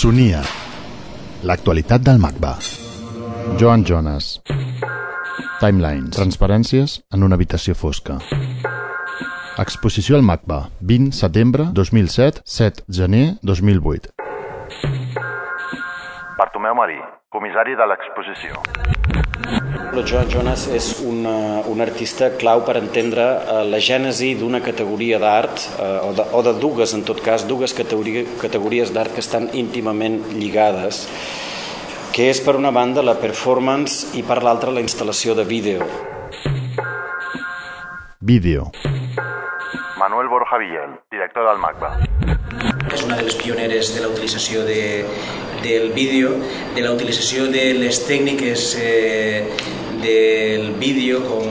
Sonia. L'actualitat del MACBA. Joan Jonas. Timelines. Transparències en una habitació fosca. Exposició al MACBA. 20 setembre 2007, 7 gener 2008. Bartomeu Marí, comissari de l'exposició. El Joan Jonas és una, un artista clau per entendre eh, la gènesi d'una categoria d'art, eh, o, de, o de dues, en tot cas, dues categoria, categories d'art que estan íntimament lligades, que és per una banda la performance i per l'altra la instal·lació de vídeo. Vídeo. Manuel Borja Villel, director del MACBA. és una de les pioneres de la utilització de, del vídeo, de la utilització de les tècniques eh, del vídeo com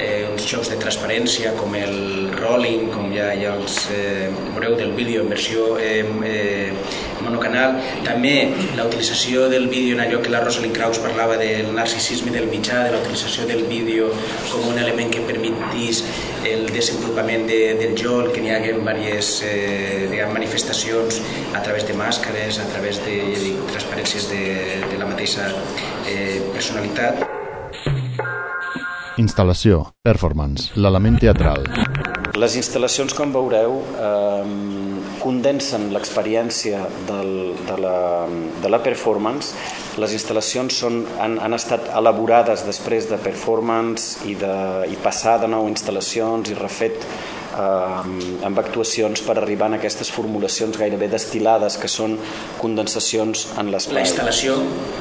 eh, uns jocs de transparència com el rolling, com ja, ja els eh, veureu del vídeo en versió eh, eh, monocanal. També la utilització del vídeo en allò que la Rosalind Krauss parlava del narcisisme del mitjà, de la utilització del vídeo com un element que permetís el desenvolupament de, del joc, que n'hi hagi diverses eh, diguem, manifestacions a través de màscares, a través de ja dic, transparències de, de la mateixa eh, personalitat. Instal·lació. Performance. L'element teatral. Les instal·lacions, com veureu, eh, condensen l'experiència de, la, de la performance. Les instal·lacions són, han, han estat elaborades després de performance i, de, i passar de nou instal·lacions i refet eh, amb actuacions per arribar a aquestes formulacions gairebé destilades que són condensacions en La l'espai. instal·lació,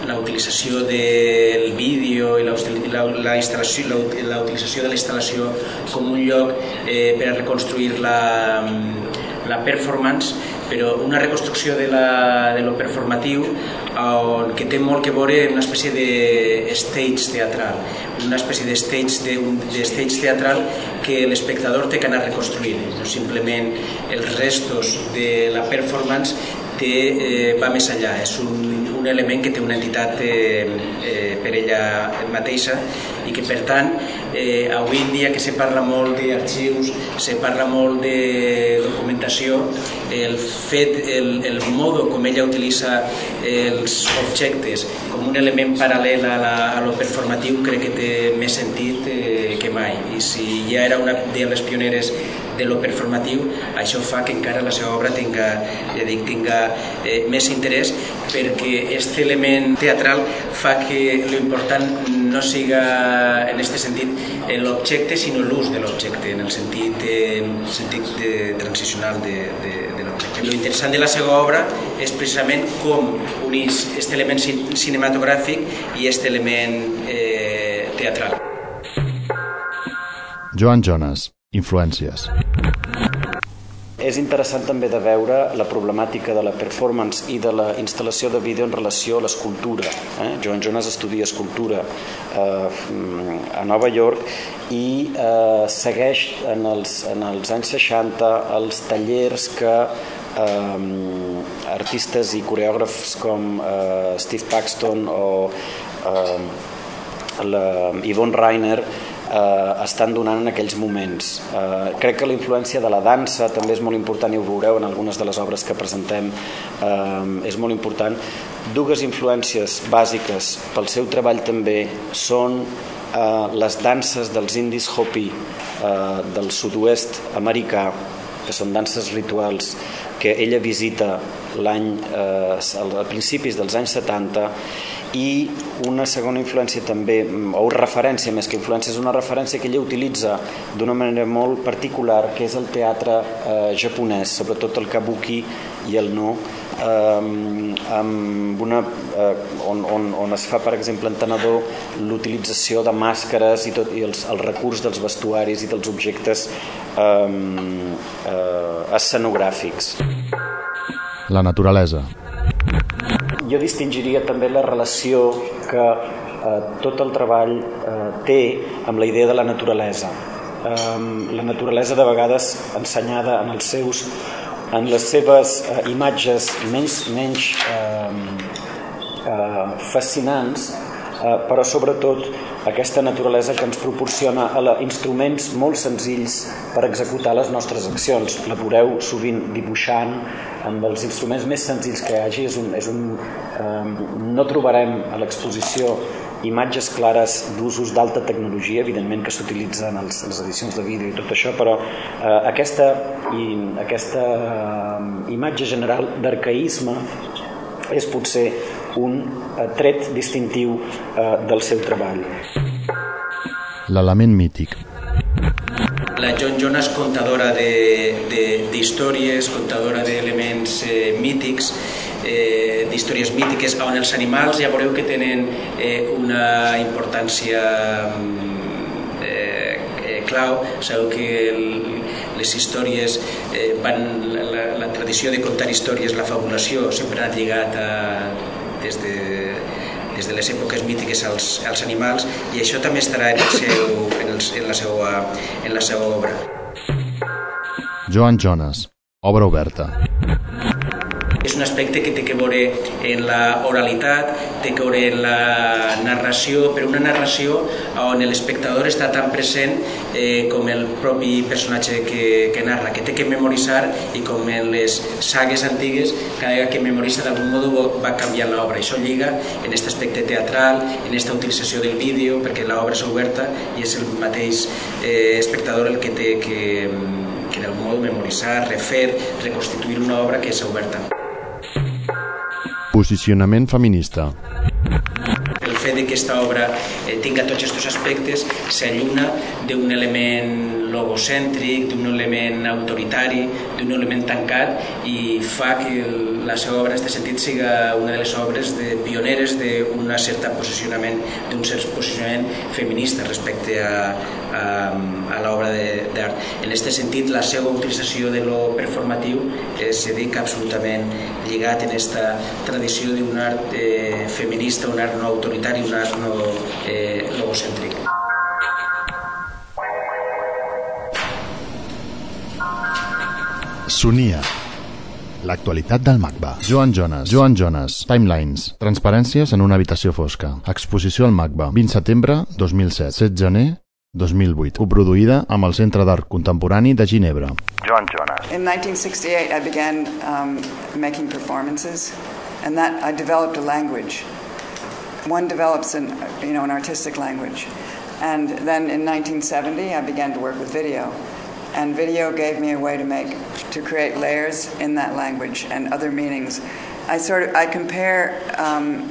la utilització del vídeo i la, la, la, instal·lació, la, la utilització de la instal·lació com un lloc eh, per a reconstruir la, la performance, però una reconstrucció de, la, de lo performatiu on, que té molt que veure una espècie de stage teatral, una espècie de stage, de, de stage teatral que l'espectador té que anar reconstruint, no simplement els restos de la performance té, eh, va més enllà, és un, un element que té una entitat eh, eh, per ella mateixa i que per tant eh, avui en dia que se parla molt d'arxius, se parla molt de documentació, el fet, el, el modo com ella utilitza els objectes com un element paral·lel a, la, a lo performatiu crec que té més sentit eh, que mai. I si ja era una de les pioneres de lo performatiu, això fa que encara la seva obra tinga, ja dic, tinga eh, més interès perquè aquest element teatral fa que l'important no siga en aquest sentit l'objecte sinó l'ús de l'objecte en el sentit, eh, en el sentit de, transicional de, de, de l'objecte. Lo interessant de la seva obra és precisament com unís aquest element cin- cinematogràfic i aquest element eh, teatral. Joan Jonas. Influències. És interessant també de veure la problemàtica de la performance i de la instal·lació de vídeo en relació a l'escultura. Eh? Joan Jonas estudia escultura eh, a Nova York i eh, segueix en els, en els anys 60 els tallers que eh, artistes i coreògrafs com eh, Steve Paxton o eh, la Yvonne Reiner eh, estan donant en aquells moments. Eh, crec que la influència de la dansa també és molt important i ho veureu en algunes de les obres que presentem eh, és molt important. Dues influències bàsiques pel seu treball també són eh, les danses dels indis Hopi eh, del sud-oest americà que són danses rituals que ella visita l'any eh, a principis dels anys 70 i una segona influència també, o referència més que influència, és una referència que ella utilitza d'una manera molt particular, que és el teatre eh, japonès, sobretot el kabuki i el no, eh, amb una, eh, on, on, on es fa, per exemple, en Tenedor, l'utilització de màscares i, tot, i els, el recurs dels vestuaris i dels objectes eh, eh, escenogràfics. La naturalesa. Jo distingiria també la relació que eh, tot el treball eh, té amb la idea de la naturalesa. Eh, la naturalesa de vegades ensenyada en els seus en les seves eh, imatges menys, menys eh, eh, fascinants però sobretot aquesta naturalesa que ens proporciona instruments molt senzills per executar les nostres accions. La veureu sovint dibuixant amb els instruments més senzills que hi hagi. És un, és un, eh, no trobarem a l'exposició imatges clares d'usos d'alta tecnologia, evidentment que s'utilitzen en les edicions de vídeo i tot això, però eh, aquesta, i, aquesta eh, imatge general d'arcaïsme és potser un eh, tret distintiu eh, del seu treball. L'element mític. La John Jonas, contadora d'històries, contadora d'elements eh, mítics, eh, d'històries mítiques on els animals ja veureu que tenen eh, una importància mm, eh, eh, clau. Sabeu que el, les històries eh, van, la, la tradició de contar històries, la fabulació, sempre ha lligat a, des de, des de les èpoques mítiques als, als animals i això també estarà en, el seu, en, el, en, la, seva, en la seva obra. Joan Jonas, obra oberta és un aspecte que té que veure en la oralitat, té que veure en la narració, però una narració on l'espectador està tan present eh, com el propi personatge que, que narra, que té que memoritzar i com en les sagues antigues, cada vegada que memoritza d'algun modo va canviant l'obra. Això lliga en aquest aspecte teatral, en aquesta utilització del vídeo, perquè l'obra és oberta i és el mateix eh, espectador el que té que, que d'algun modo memoritzar, refer, reconstituir una obra que és oberta. Posicionament feminista. El fet que aquesta obra eh, tinga tots aquests aspectes s'alluna d'un element logocèntric, d'un element autoritari, d'un element tancat i fa que la seva obra en aquest sentit siga una de les obres de pioneres d'un cert posicionament d'un cert posicionament feminista respecte a, a, a l'obra d'art. En aquest sentit, la seva utilització de lo performatiu eh, se dedica absolutament lligat en aquesta tradició d'un art eh, feminista, un art no autoritari, un art no eh, logocèntric. Sonia. L'actualitat del MACBA. Joan Jonas. Joan Jonas. Timelines. Transparències en una habitació fosca. Exposició al MACBA. 20 setembre 2007. 7 gener 2008. Coproduïda amb el Centre d'Art Contemporani de Ginebra. Joan Jonas. In 1968 I began um, making performances and that I developed a language. One develops an, you know, an artistic language. And then in 1970 I began to work with video. and video gave me a way to make to create layers in that language and other meanings. I sort of I compare um,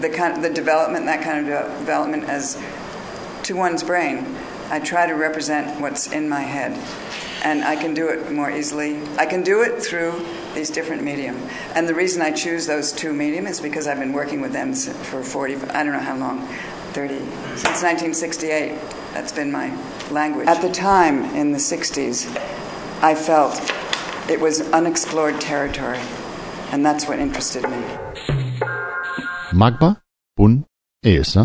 the kind of, the development that kind of development as to one's brain. I try to represent what's in my head, and I can do it more easily. I can do it through these different medium, and the reason I choose those two medium is because I've been working with them for 40. I don't know how long, 30 since 1968. That's been my language. At the time, in the 60s, I felt it was unexplored territory, and that's what interested me. magba.es